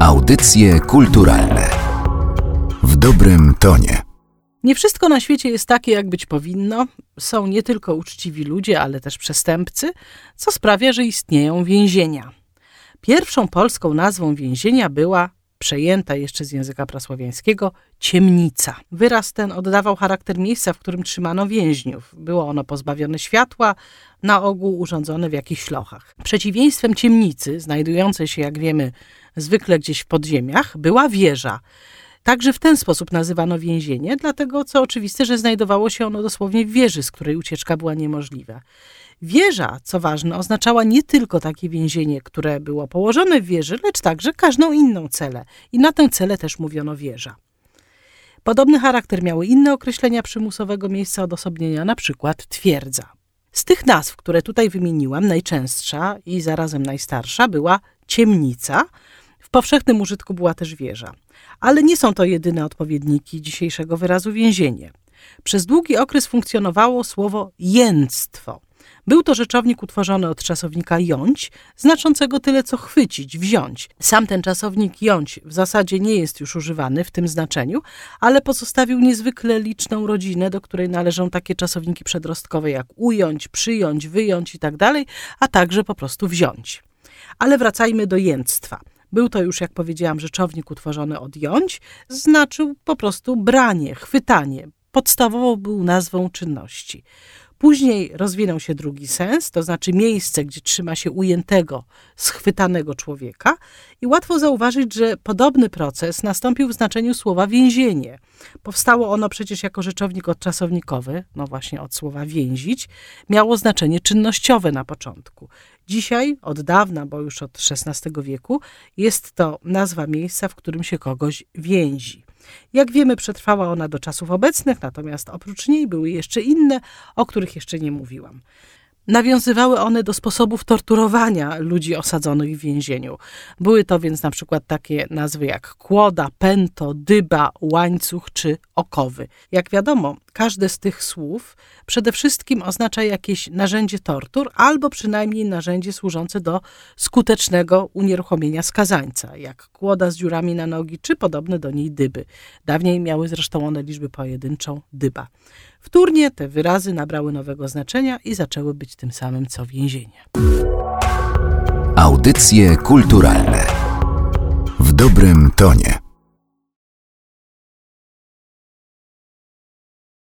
Audycje kulturalne w dobrym tonie. Nie wszystko na świecie jest takie, jak być powinno. Są nie tylko uczciwi ludzie, ale też przestępcy, co sprawia, że istnieją więzienia. Pierwszą polską nazwą więzienia była przejęta jeszcze z języka prasłowiańskiego, ciemnica. Wyraz ten oddawał charakter miejsca, w którym trzymano więźniów. Było ono pozbawione światła, na ogół urządzone w jakichś lochach. Przeciwieństwem ciemnicy, znajdującej się, jak wiemy, zwykle gdzieś w podziemiach, była wieża. Także w ten sposób nazywano więzienie, dlatego co oczywiste, że znajdowało się ono dosłownie w wieży, z której ucieczka była niemożliwa. Wieża, co ważne, oznaczała nie tylko takie więzienie, które było położone w wieży, lecz także każdą inną celę. I na tę celę też mówiono wieża. Podobny charakter miały inne określenia przymusowego miejsca odosobnienia, na przykład twierdza. Z tych nazw, które tutaj wymieniłam, najczęstsza i zarazem najstarsza była ciemnica. W powszechnym użytku była też wieża. Ale nie są to jedyne odpowiedniki dzisiejszego wyrazu więzienie. Przez długi okres funkcjonowało słowo jęctwo. Był to rzeczownik utworzony od czasownika jąć, znaczącego tyle co chwycić, wziąć. Sam ten czasownik jąć w zasadzie nie jest już używany w tym znaczeniu, ale pozostawił niezwykle liczną rodzinę, do której należą takie czasowniki przedrostkowe jak ująć, przyjąć, wyjąć itd., tak a także po prostu wziąć. Ale wracajmy do jęctwa. Był to już, jak powiedziałam, rzeczownik utworzony od jąć, znaczył po prostu branie, chwytanie. Podstawowo był nazwą czynności. Później rozwinął się drugi sens, to znaczy miejsce, gdzie trzyma się ujętego, schwytanego człowieka, i łatwo zauważyć, że podobny proces nastąpił w znaczeniu słowa więzienie. Powstało ono przecież jako rzeczownik odczasownikowy, no właśnie od słowa więzić, miało znaczenie czynnościowe na początku. Dzisiaj, od dawna, bo już od XVI wieku, jest to nazwa miejsca, w którym się kogoś więzi. Jak wiemy, przetrwała ona do czasów obecnych, natomiast oprócz niej były jeszcze inne, o których jeszcze nie mówiłam. Nawiązywały one do sposobów torturowania ludzi osadzonych w więzieniu. Były to więc na przykład takie nazwy jak kłoda, pęto, dyba, łańcuch czy okowy. Jak wiadomo, każde z tych słów przede wszystkim oznacza jakieś narzędzie tortur albo przynajmniej narzędzie służące do skutecznego unieruchomienia skazańca, jak kłoda z dziurami na nogi czy podobne do niej dyby. Dawniej miały zresztą one liczbę pojedynczą dyba. Wtórnie te wyrazy nabrały nowego znaczenia i zaczęły być tym samym co więzienie. Audycje kulturalne w dobrym tonie.